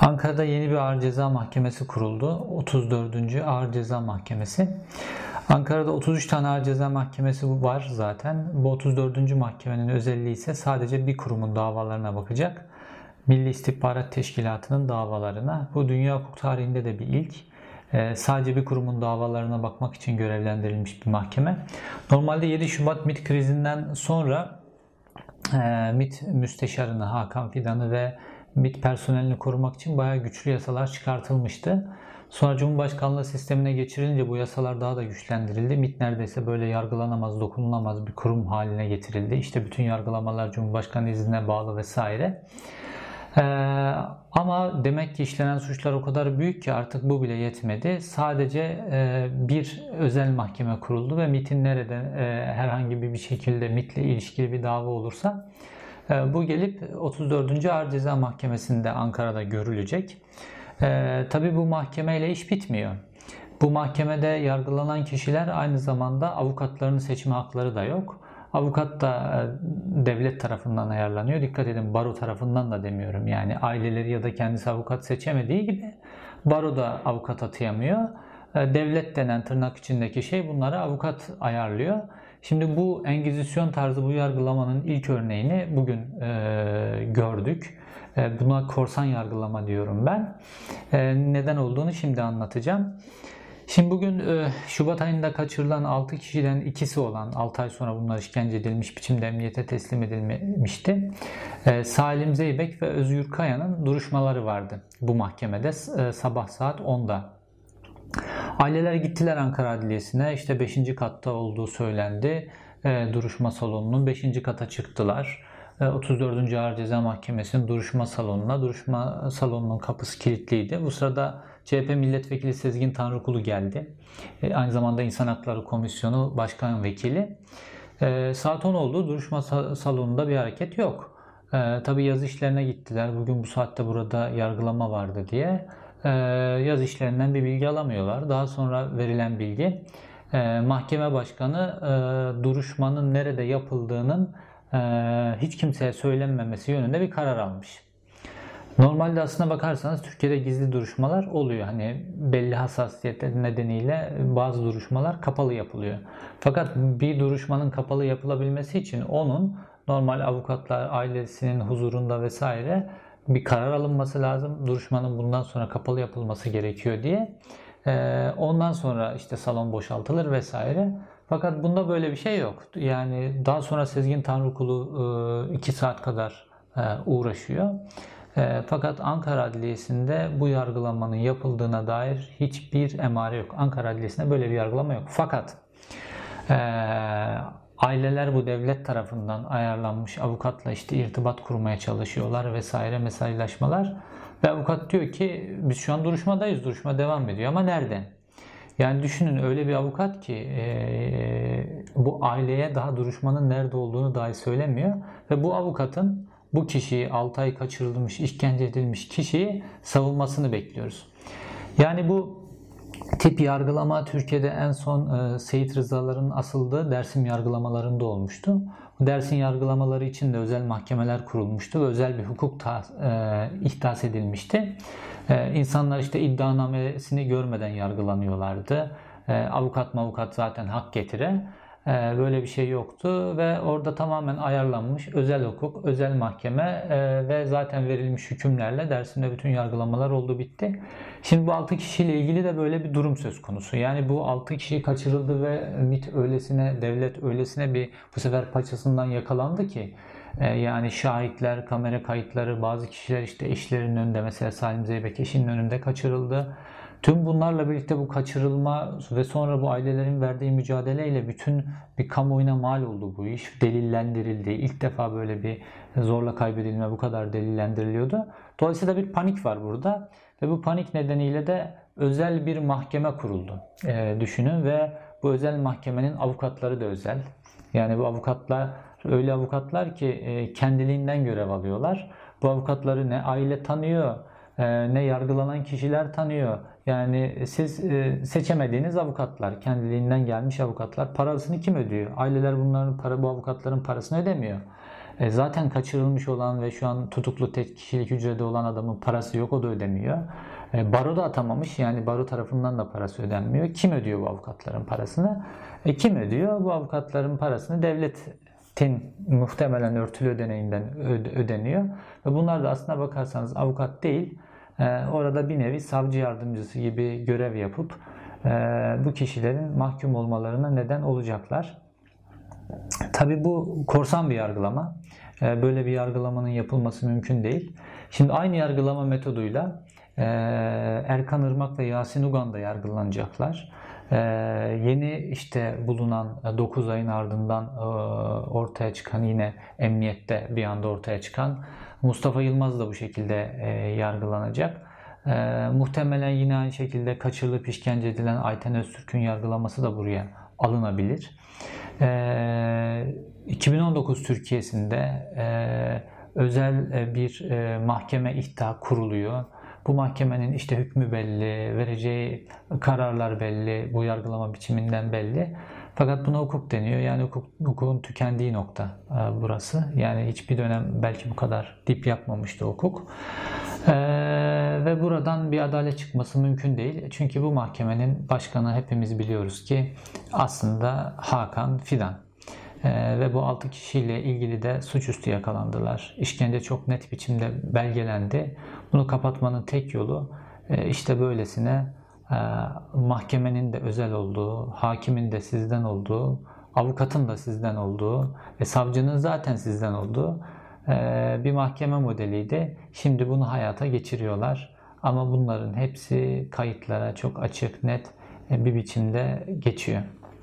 Ankara'da yeni bir ağır ceza mahkemesi kuruldu. 34. Ağır Ceza Mahkemesi. Ankara'da 33 tane ağır ceza mahkemesi var zaten. Bu 34. mahkemenin özelliği ise sadece bir kurumun davalarına bakacak. Milli İstihbarat Teşkilatı'nın davalarına. Bu dünya hukuk tarihinde de bir ilk. Ee, sadece bir kurumun davalarına bakmak için görevlendirilmiş bir mahkeme. Normalde 7 Şubat MİT krizinden sonra e, MİT müsteşarını Hakan Fidan'ı ve MİT personelini korumak için bayağı güçlü yasalar çıkartılmıştı. Sonra Cumhurbaşkanlığı sistemine geçirilince bu yasalar daha da güçlendirildi. MİT neredeyse böyle yargılanamaz, dokunulamaz bir kurum haline getirildi. İşte bütün yargılamalar Cumhurbaşkanı iznine bağlı vesaire. Ee, ama demek ki işlenen suçlar o kadar büyük ki artık bu bile yetmedi. Sadece e, bir özel mahkeme kuruldu ve MIT'in nerede e, herhangi bir şekilde MIT'le ilişkili bir dava olursa bu gelip 34. Ağır Ceza Mahkemesi'nde Ankara'da görülecek. E, tabii bu mahkemeyle iş bitmiyor. Bu mahkemede yargılanan kişiler aynı zamanda avukatlarının seçme hakları da yok. Avukat da e, devlet tarafından ayarlanıyor. Dikkat edin baro tarafından da demiyorum. Yani aileleri ya da kendisi avukat seçemediği gibi baro da avukat atayamıyor. E, devlet denen tırnak içindeki şey bunları avukat ayarlıyor. Şimdi bu Engizisyon tarzı bu yargılamanın ilk örneğini bugün e, gördük. E, buna korsan yargılama diyorum ben. E, neden olduğunu şimdi anlatacağım. Şimdi bugün e, Şubat ayında kaçırılan 6 kişiden ikisi olan 6 ay sonra bunlar işkence edilmiş biçimde emniyete teslim edilmişti. E, Salim Zeybek ve Özgür Kaya'nın duruşmaları vardı bu mahkemede e, sabah saat 10'da. Aileler gittiler Ankara Adliyesi'ne işte 5. katta olduğu söylendi duruşma salonunun 5. kata çıktılar. 34. Ağır Ceza Mahkemesi'nin duruşma salonuna. Duruşma salonunun kapısı kilitliydi. Bu sırada CHP Milletvekili Sezgin Tanrıkulu geldi. E, aynı zamanda İnsan Hakları Komisyonu Başkan Vekili. E, saat 10 oldu. Duruşma salonunda bir hareket yok. E, tabii yaz işlerine gittiler. Bugün bu saatte burada yargılama vardı diye. Yaz işlerinden bir bilgi alamıyorlar. Daha sonra verilen bilgi mahkeme başkanı duruşmanın nerede yapıldığının hiç kimseye söylenmemesi yönünde bir karar almış. Normalde aslına bakarsanız Türkiye'de gizli duruşmalar oluyor. Hani belli hassasiyetler nedeniyle bazı duruşmalar kapalı yapılıyor. Fakat bir duruşmanın kapalı yapılabilmesi için onun normal avukatlar ailesinin huzurunda vesaire bir karar alınması lazım. Duruşmanın bundan sonra kapalı yapılması gerekiyor diye. Ee, ondan sonra işte salon boşaltılır vesaire. Fakat bunda böyle bir şey yok. Yani daha sonra Sezgin Tanrıkulu 2 e, saat kadar e, uğraşıyor. E, fakat Ankara Adliyesi'nde bu yargılamanın yapıldığına dair hiçbir emare yok. Ankara Adliyesi'nde böyle bir yargılama yok. Fakat aileler bu devlet tarafından ayarlanmış avukatla işte irtibat kurmaya çalışıyorlar vesaire mesajlaşmalar. Ve avukat diyor ki biz şu an duruşmadayız. Duruşma devam ediyor ama nerede? Yani düşünün öyle bir avukat ki e, bu aileye daha duruşmanın nerede olduğunu dahi söylemiyor. Ve bu avukatın bu kişiyi 6 ay kaçırılmış, işkence edilmiş kişiyi savunmasını bekliyoruz. Yani bu tip yargılama Türkiye'de en son e, Seyit Rızaların asıldığı Dersim yargılamalarında olmuştu. Dersin yargılamaları için de özel mahkemeler kurulmuştu ve özel bir hukuk ta, e, ihdas edilmişti. E, insanlar işte iddianamesini görmeden yargılanıyorlardı. E, avukat mavukat zaten hak getire. Ee, böyle bir şey yoktu ve orada tamamen ayarlanmış özel hukuk, özel mahkeme e, ve zaten verilmiş hükümlerle dersinde bütün yargılamalar oldu bitti. Şimdi bu 6 kişiyle ilgili de böyle bir durum söz konusu. Yani bu 6 kişi kaçırıldı ve MIT öylesine, devlet öylesine bir bu sefer paçasından yakalandı ki e, yani şahitler, kamera kayıtları, bazı kişiler işte eşlerinin önünde mesela Salim Zeybek eşinin önünde kaçırıldı. Tüm bunlarla birlikte bu kaçırılma ve sonra bu ailelerin verdiği mücadeleyle bütün bir kamuoyuna mal oldu bu iş. Delillendirildi. İlk defa böyle bir zorla kaybedilme bu kadar delillendiriliyordu. Dolayısıyla bir panik var burada ve bu panik nedeniyle de özel bir mahkeme kuruldu. E, düşünün ve bu özel mahkemenin avukatları da özel. Yani bu avukatlar öyle avukatlar ki e, kendiliğinden görev alıyorlar. Bu avukatları ne aile tanıyor, ne yargılanan kişiler tanıyor. Yani siz e, seçemediğiniz avukatlar, kendiliğinden gelmiş avukatlar parasını kim ödüyor? Aileler bunların para bu avukatların parasını ödemiyor. E, zaten kaçırılmış olan ve şu an tutuklu tek kişilik hücrede olan adamın parası yok o da ödemiyor. E, baro da atamamış yani baro tarafından da parası ödenmiyor. Kim ödüyor bu avukatların parasını? E, kim ödüyor? Bu avukatların parasını devletin muhtemelen örtülü ödeneğinden öde- ödeniyor. Ve bunlar da aslına bakarsanız avukat değil, e, orada bir nevi savcı yardımcısı gibi görev yapıp e, bu kişilerin mahkum olmalarına neden olacaklar. Tabi bu korsan bir yargılama. E, Böyle bir yargılamanın yapılması mümkün değil. Şimdi aynı yargılama metoduyla e, Erkan Irmak ve Yasin Ugan da yargılanacaklar. Yeni işte bulunan 9 ayın ardından ortaya çıkan yine emniyette bir anda ortaya çıkan Mustafa Yılmaz da bu şekilde e, yargılanacak. E, muhtemelen yine aynı şekilde kaçırılıp işkence edilen Ayten Öztürk'ün yargılaması da buraya alınabilir. E, 2019 Türkiye'sinde e, özel e, bir e, mahkeme ihta kuruluyor. Bu mahkemenin işte hükmü belli, vereceği kararlar belli, bu yargılama biçiminden belli. Fakat buna hukuk deniyor. Yani hukuk, hukukun tükendiği nokta e, burası. Yani hiçbir dönem belki bu kadar dip yapmamıştı hukuk. E, ve buradan bir adalet çıkması mümkün değil. Çünkü bu mahkemenin başkanı hepimiz biliyoruz ki aslında Hakan Fidan. Ee, ve bu 6 kişiyle ilgili de suçüstü yakalandılar. İşkence çok net biçimde belgelendi. Bunu kapatmanın tek yolu e, işte böylesine mahkemenin de özel olduğu, hakimin de sizden olduğu, avukatın da sizden olduğu ve savcının zaten sizden olduğu e, bir mahkeme modeliydi. Şimdi bunu hayata geçiriyorlar. Ama bunların hepsi kayıtlara çok açık, net bir biçimde geçiyor.